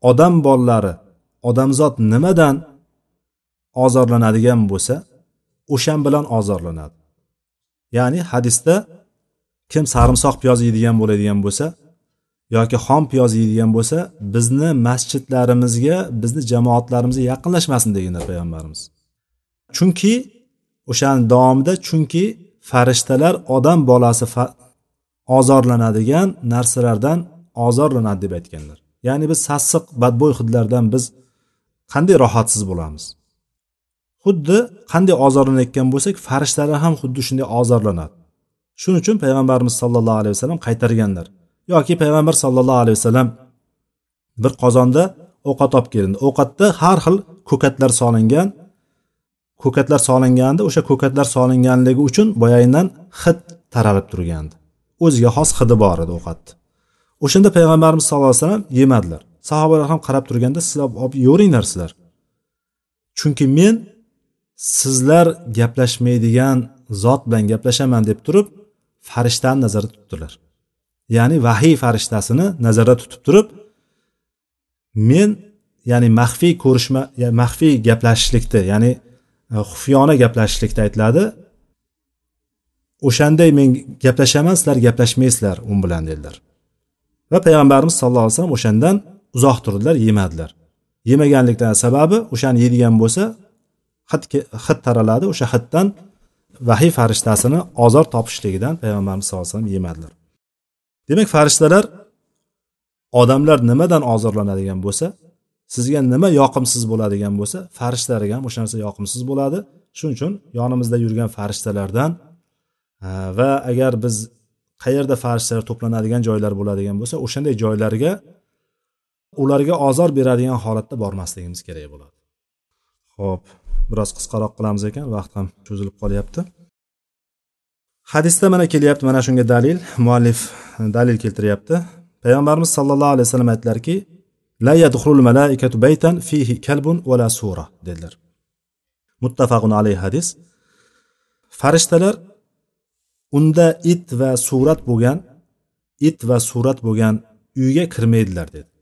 odam bolalari odamzod nimadan ozorlanadigan bo'lsa o'shan bilan ozorlanadi. Ya'ni hadisda kim sarimsoq piyoz yeydigan bo'ladigan bo'lsa yoki xom piyoz yeydigan bo'lsa bizni masjidlarimizga bizni jamoatlarimizga yaqinlashmasin deganlar payg'ambarimiz. Chunki o'shani davomida chunki farishtalar odam bolasi ozorlanadigan narsalardan ozorlanadi deb aytganlar. Ya'ni biz sassiq badbo'y hidlardan biz qanday rohatsiz bo'lamiz? Xuddi qanday ozorlanayotgan bo'lsak farishtalar ham xuddi shunday ozorlanadi. Shuning uchun payg'ambarimiz sollallohu alayhi vasallam qaytarganlar. Yoki payg'ambar sollallohu alayhi vasallam bir qozonda ovqat olib kelindi. Ovqatda har xil ko'katlar solingan ko'katlar solinganda o'sha ko'katlar solinganligi uchun boyagidan hid taralib turgandi. O'ziga xos hidi bor edi ovqatni. O'shanda payg'ambarimiz sallallohu alayhi vasallam yemadilar. Sahobalar ham qarab turganda sizlar olib yeveringlar sizlar. Chunki men sizlar gaplashmaydigan zot bilan gaplashaman deb turib farishtani nazarda tutdilar. Ya'ni vahiy farishtasini nazarda tutib turib men ya'ni maxfiy ko'rishma maxfiy gaplashishlikni ya'ni e, xufiyona gaplashishlikda aytiladi. O'shanday men gaplashaman sizlar gaplashmaysizlar u bilan dedilar. Va payg'ambarimiz sallallohu alayhi vasallam o'shandan uzoq turdilar yemadilar. Yemaganlikdan sababi o'shani yeydigan bo'lsa hid hid taraladi o'sha hiddan vahiy farishtasini ozor topishligidan payg'ambarimiz sallallohu alayhi vasallam yemadilar. Demak farishtalar odamlar nimadan ozorlanadigan bo'lsa sizga nima yoqimsiz bo'ladigan bo'lsa farishtalarga ham o'sha narsa yoqimsiz bo'ladi. Shuning uchun yonimizda yurgan farishtalardan va agar biz qayerda farishtalar to'planadigan joylar bo'ladigan bo'lsa o'shanday joylarga ularga ozor beradigan holatda bormasligimiz kerak bo'ladi. Ho'p biroz qisqaroq qilamiz ekan vaqt ham cho'zilib qolyapti. Hadisda mana kelyapti mana shunga dalil. Muallif e, dalil keltiryapti. Payg'ambarimiz sallallohu alayhi vasallam aytdilarki la yadxulul malaikatu baytan fihi kalbun va sura dedilar. Muttafaqun alayhi hadis. Farishtalar unda it va surat bo'lgan it va surat bo'lgan uyga kirmaydilar dedi.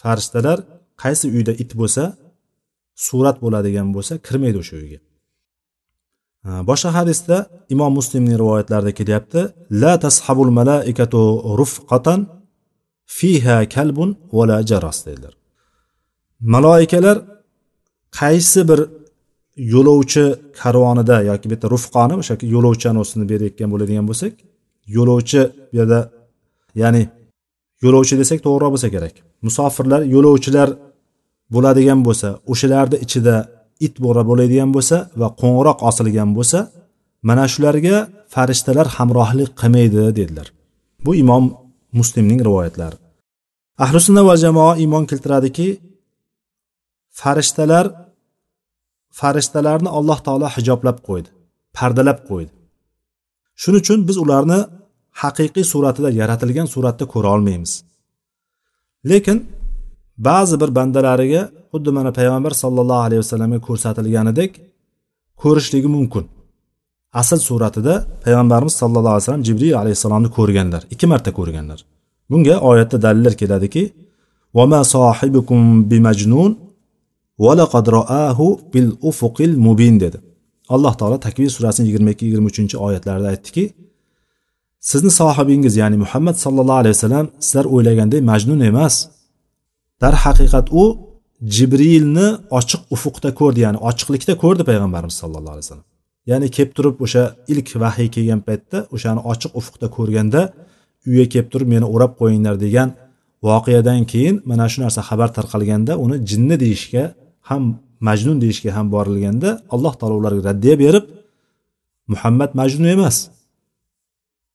Farishtalar qaysi uyda it bo'lsa surat bo'ladigan bo'lsa kirmaydi o'sha uyga. Boshqa hadisda imom muslimning rivoyatlarida kelyapti la tashabul malaikatu rufqatan fiha kalbun vala jaras dedilar. Maloikalar qaysi bir yo'lovchi karvonida yoki bitta rufqoni o'sha yo'lovchani ustini berayotgan bo'ladigan bo'lsak yo'lovchi bu yerda ya'ni yo'lovchi desak to'g'riroq bo'lsa kerak. Musofirlar yo'lovchilar bo'ladigan bo'lsa o'shalarni ichida it bo'ra bo'ladigan bo'lsa va qo'ng'iroq osilgan bo'lsa mana shularga farishtalar hamrohlik qilmaydi dedilar. Bu imom muslimning rivoyatlari. Ahli sunna va jamoa iymon keltiradiki farishtalar farishtalarni alloh taolo hijoblab qo'ydi pardalab qo'ydi. Shuning uchun biz ularni haqiqiy suratida yaratilgan suratda ko'ra olmaymiz. Lekin ba'zi bir bandalariga xuddi mana payg'ambar sollallohu alayhi vasallamga ko'rsatilganidek ko'rishligi mumkin. Asl suratida payg'ambarimiz sallallohu alayhi vasallam jibril alayhissalomni ko'rganlar ikki marta ko'rganlar. Bunga oyatda dalillar keladiki vama sohibukum bimajnun bil ufuqil mubin dedi. Alloh taolo takvir surasining yigirma ikki yigirma uchinchi oyatlarida aytdiki sizni sohibingiz ya'ni muhammad sallallohu alayhi vasallam sizlar o'ylagandek majnun emas. Darhaqiqat u jibrilni ochiq ufuqda ko'rdi ya'ni ochiqlikda ko'rdi payg'ambarimiz sallallohu alayhi vasallam. Ya'ni kelib turib o'sha ilk vahiy kelgan paytda o'shani ochiq ufuqda ko'rganda uyga kelib turib meni o'rab qo'yinglar degan voqeadan keyin mana shu narsa xabar tarqalganda uni jinni deyishga ham majnun deyishga ham borilganda alloh taolo ularga raddiya berib muhammad majnun emas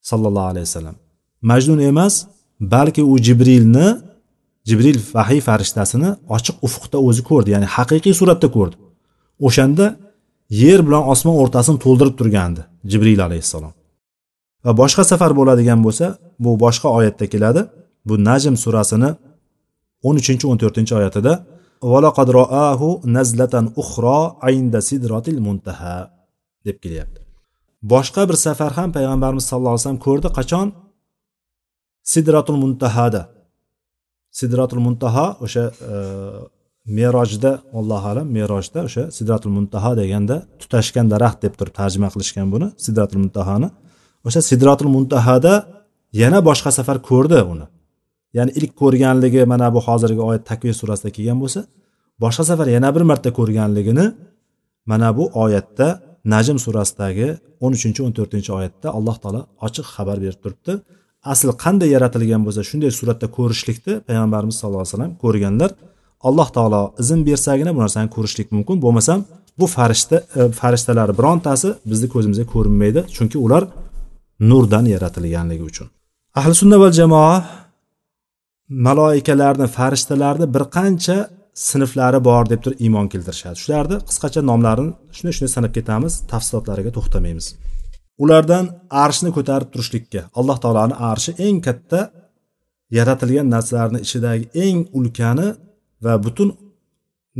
sallallohu alayhi vasallam. Majnun emas balki u jibrilni jibril vahiy farishtasini ochiq ufuqda o'zi ko'rdi ya'ni haqiqiy suratda ko'rdi. O'shanda yer bilan osmon o'rtasini to'ldirib turgandi jibril alayhissalom. Va boshqa safar bo'ladigan bo'lsa bu boshqa oyatda keladi. Bu najm surasini o'n uchinchi o'n to'rtinchi oyatida valaqad roahu nazlatan uxro aynda sidratil muntaha deb kelyapti. Boshqa bir safar ham payg'ambarimiz sallallohu alayhi vasallam ko'rdi. Qachon? Sidratul muntahada. Sidratul muntaha o'sha e, merojda allohu alam merojda o'sha sidratul muntaha deganda tutashgan daraxt deb turib tarjima qilishgan buni sidratul muntahani. O'sha sidratul muntahada yana boshqa safar ko'rdi uni. Ya'ni ilk ko'rganligi mana bu hozirgi oyat takvir surasida kelgan bo'lsa boshqa safar yana bir marta ko'rganligini mana bu oyatda najm surasidagi o'n uchinchi o'n to'rtinchi oyatda alloh taolo ochiq xabar berib turibdi. Asl qanday yaratilgan bo'lsa shunday suratda ko'rishlikni payg'ambarimiz sallallohu alayhi vasallam ko'rganlar alloh taolo izn bersagina bu narsani ko'rishlik mumkin. Bo'lmasam bu farishta e, farishtalar birontasi bizni ko'zimizga ko'rinmaydi chunki ular nurdan yaratilganligi uchun. Ahli sunna val jamoa maloikalarni farishtalarni bir qancha sinflari bor deb turib iymon keltirishadi. Shularni qisqacha nomlarini shunday shunday sanab ketamiz tafsilotlariga to'xtamaymiz. Ulardan arshni ko'tarib turishlikka alloh taoloni arshi eng katta yaratilgan narsalarni ichidagi eng ulkani va butun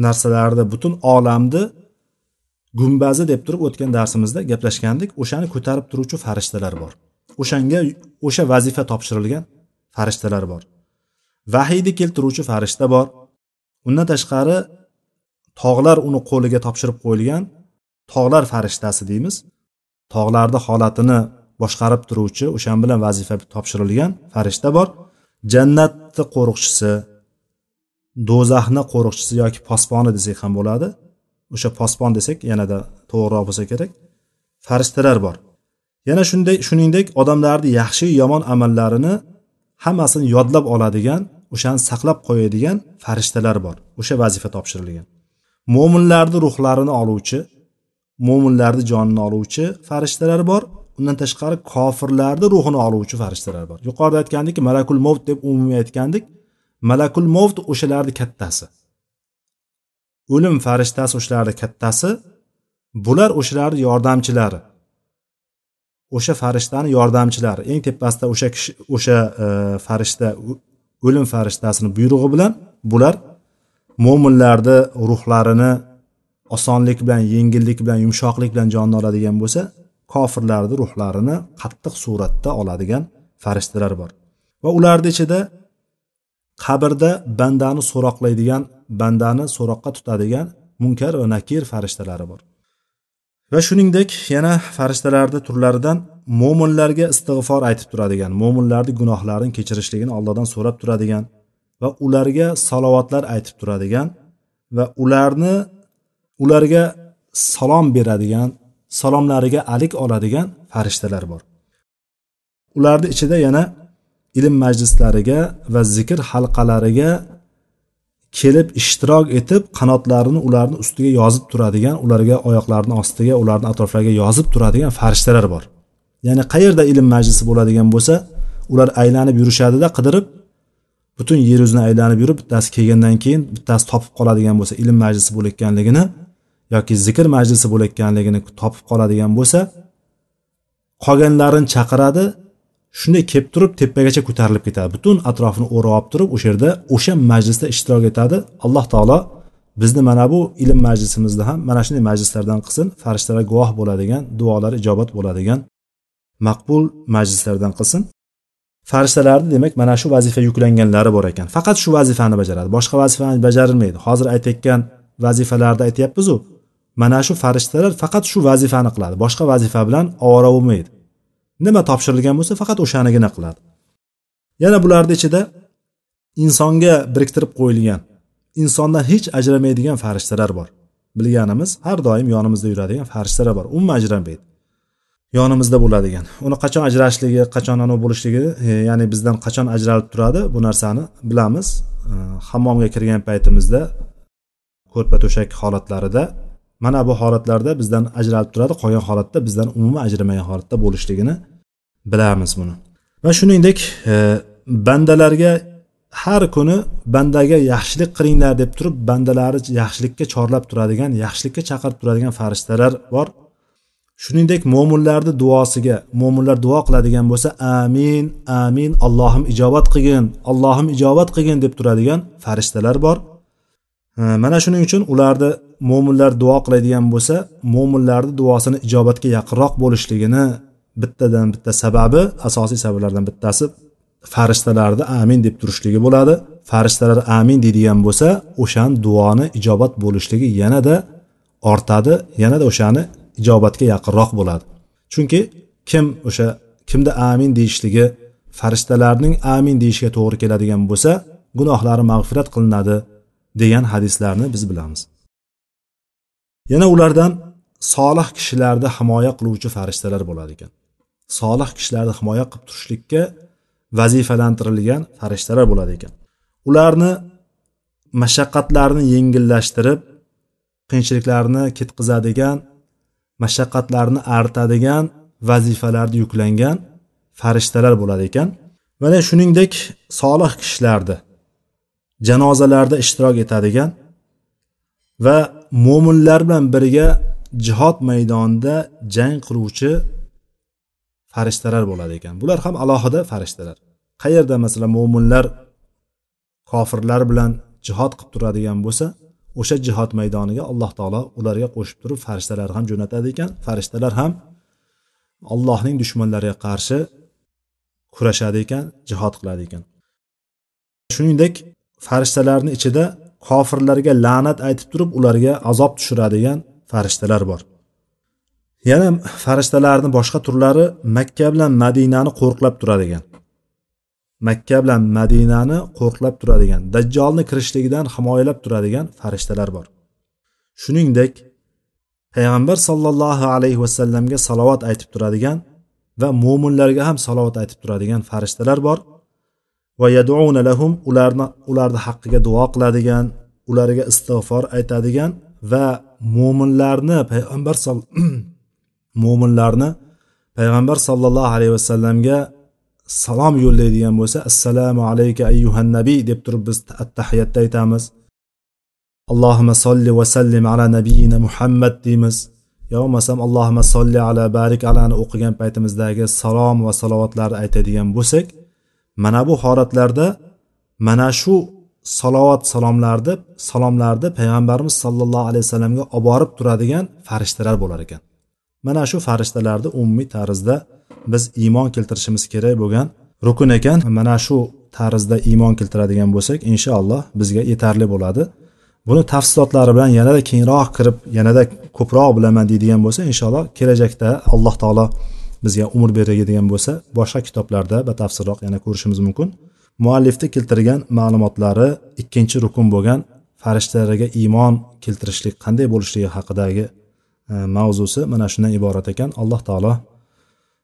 narsalarni butun olamni gumbazi deb turib o'tgan darsimizda gaplashgandik. O'shani ko'tarib turuvchi farishtalar bor. O'shanga o'sha vazifa topshirilgan farishtalar bor. Vahiyni keltiruvchi farishta bor. Undan tashqari tog'lar uni qo'liga topshirib qo'yilgan tog'lar farishtasi deymiz. Tog'larni holatini boshqarib turuvchi o'shan bilan vazifa topshirilgan farishta bor. Jannatni qo'riqchisi do'zaxni qo'riqchisi yoki posboni desak ham bo'ladi. O'sha posbon desak yanada to'g'riroq bo'lsa kerak. Farishtalar bor. Yana shunday shuningdek odamlarni yaxshi yomon amallarini hammasini yodlab oladigan o'shani saqlab qo'yadigan farishtalar bor. O'sha vazifa topshirilgan. Mo'minlarni ruhlarini oluvchi mo'minlarni jonini oluvchi farishtalar bor. Undan tashqari kofirlarni ruhini oluvchi farishtalar bor. Yuqorida aytgandik malakul movt deb umumiy aytgandik. Malakul movt o'shalarni kattasi. O'lim farishtasi o'shalarni kattasi. Bular o'shalarni yordamchilari. O'sha farishtani yordamchilari. Eng tepasida o'sha kishi o'sha e, farishta o'lim farishtasini buyrug'i bilan bular mo'minlarni ruhlarini osonlik bilan yengillik bilan yumshoqlik bilan jonni oladigan bo'lsa kofirlarni ruhlarini qattiq suratda oladigan farishtalar bor. Va ularni ichida qabrda bandani so'roqlaydigan bandani so'roqqa tutadigan munkar va nakir farishtalari bor. Va shuningdek yana farishtalarni turlaridan mo'minlarga istig'for aytib turadigan mo'minlarni gunohlarini kechirishligini allohdan so'rab turadigan va ularga salovatlar aytib turadigan va ularni ularga salom beradigan salomlariga alik oladigan farishtalar bor. Ularni ichida yana ilm majlislariga va zikr halqalariga kelib ishtirok etib qanotlarini ularni ustiga yozib turadigan ularga oyoqlarini ostiga ularni atroflariga yozib turadigan farishtalar bor. Ya'ni qayerda ilm majlisi bo'ladigan bo'lsa ular aylanib yurishadida qidirib butun yer yuzini aylanib yurib bittasi kelgandan keyin bittasi topib qoladigan bo'lsa ilm majlisi bo'layotganligini yoki zikr majlisi bo'layotganligini topib qoladigan bo'lsa qolganlarini chaqiradi shunday kelib turib tepagacha ko'tarilib ketadi. Butun atrofini o'rab olib turib o'sha yerda o'sha majlisda ishtirok etadi. Alloh taolo bizni mana bu ilm majlisimizni ham mana shunday majlislardan qilsin farishtalar guvoh bo'ladigan duolar ijobat bo'ladigan maqbul majlislardan qilsin. Farishtalarni demak mana shu vazifa yuklanganlari bor ekan. Faqat shu vazifani bajaradi. Boshqa vazifani bajarilmaydi. Hozir aytayotgan vazifalarni aytyapmizu. Mana shu farishtalar faqat shu vazifani qiladi. Boshqa vazifa bilan ovora bo'lmaydi nima topshirilgan bo'lsa faqat o'shanigina qiladi. Yana bularni ichida insonga biriktirib qo'yilgan insondan hech ajramaydigan farishtalar bor. Bilganimiz har doim yonimizda yuradigan farishtalar bor. Umuman ajramaydi. Yonimizda bo'ladigan. Uni qachon ajrashligi qachon anavi bo'lishligi e, ya'ni bizdan qachon ajralib turadi bu narsani bilamiz. E, hammomga kirgan paytimizda ko'rpa to'shak holatlarida mana bu holatlarda bizdan ajralib turadi qolgan holatda bizdan umuman ajramagan holatda bo'lishligini bilamiz buni. Va shuningdek e, bandalarga har kuni bandaga yaxshilik qilinglar deb turib bandalari yaxshilikka chorlab turadigan yaxshilikka chaqirib turadigan farishtalar bor. Shuningdek mo'minlarni duosiga mo'minlar duo qiladigan bo'lsa amin amin allohim ijobat qilgin allohim ijobat qilgin deb turadigan farishtalar bor. Mana shuning uchun ularni mo'minlar duo qiladigan bo'lsa mo'minlarni duosini ijobatga yaqinroq bo'lishligini bittadan bitta sababi asosiy sabablardan bittasi farishtalarni amin deb turishligi bo'ladi. Farishtalar amin deydigan bo'lsa o'shan duoni ijobat bo'lishligi yanada ortadi yanada o'shani ijobatga yaqinroq bo'ladi. Chunki kim o'sha kimda amin deyishligi farishtalarning amin deyishiga to'g'ri keladigan bo'lsa gunohlari mag'firat qilinadi degan hadislarni biz bilamiz. Yana ulardan solih kishilarni himoya qiluvchi farishtalar bo'ladi ekan. Solih kishilarni himoya qilib turishlikka vazifalantirilgan farishtalar bo'ladi ekan. Ularni mashaqqatlarni yengillashtirib qiyinchiliklarni ketqizadigan mashaqqatlarni artadigan vazifalarni yuklangan farishtalar bo'ladi ekan. Mana shuningdek solih kishilarni janozalarda ishtirok etadigan va mo'minlar bilan birga jihod maydonida jang qiluvchi farishtalar bo'ladi ekan. Bular ham alohida farishtalar. Qayerda masalan mo'minlar kofirlar bilan jihod qilib turadigan bo'lsa o'sha jihod maydoniga alloh taolo ularga qo'shib turib farishtalar ham jo'natadi ekan. Farishtalar ham allohning dushmanlariga qarshi kurashadi ekan jihod qiladi ekan. Shuningdek farishtalarni ichida kofirlarga la'nat aytib turib ularga azob tushiradigan farishtalar bor. Yana farishtalarni boshqa turlari makka bilan madinani qo'riqlab turadigan makka bilan madinani qo'riqlab turadigan dajjolni kirishligidan himoyalab turadigan farishtalar bor. Shuningdek payg'ambar sollallohu alayhi vasallamga salovat aytib turadigan va mo'minlarga ham salovat aytib turadigan farishtalar bor. Va yaduna lahum ularni ularni haqqiga duo qiladigan ularga istig'for aytadigan va mo'minlarni payg'ambar mo'minlarni payg'ambar sollallohu alayhi vasallamga salom yo'llaydigan bo'lsa assalomu alayka ayyuhan nabiy deb turib biz attahiyatda aytamiz. Allohima solli va sallim ala nabiyina muhammad deymiz. Yo bo'lmasam allohima solli ala barik alani o'qigan paytimizdagi salom va salovatlarni aytadigan bo'lsak mana bu holatlarda mana shu salovat salomlarni salomlarni payg'ambarimiz sollallohu alayhi vasallamga olib borib turadigan farishtalar bo'lar ekan. Mana shu farishtalarni umumiy tarzda biz iymon keltirishimiz kerak bo'lgan rukun ekan. Mana shu tarzda iymon keltiradigan bo'lsak inshaalloh bizga yetarli bo'ladi. Buni tafsilotlari bilan yanada kengroq kirib yanada ko'proq bilaman deydigan bo'lsa inshaalloh kelajakda alloh taolo bizga umr beradigan bo'lsa boshqa kitoblarda batafsilroq yana ko'rishimiz mumkin. Muallifni keltirgan ma'lumotlari ikkinchi rukun bo'lgan farishtalarga iymon keltirishlik qanday bo'lishligi haqidagi e, mavzusi mana shundan iborat ekan. Alloh taolo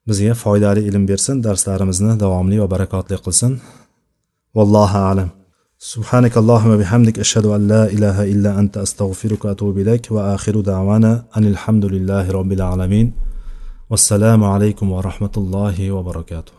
bizga foydali ilm bersin darslarimizni davomli va barakotli qilsin vallohu alam سبحانك اللهم وبحمدك أشهد أن لا إله إلا أنت أستغفرك وأتوب إليك وآخر دعوانا أن الحمد لله رب العالمين والسلام عليكم ورحمة الله وبركاته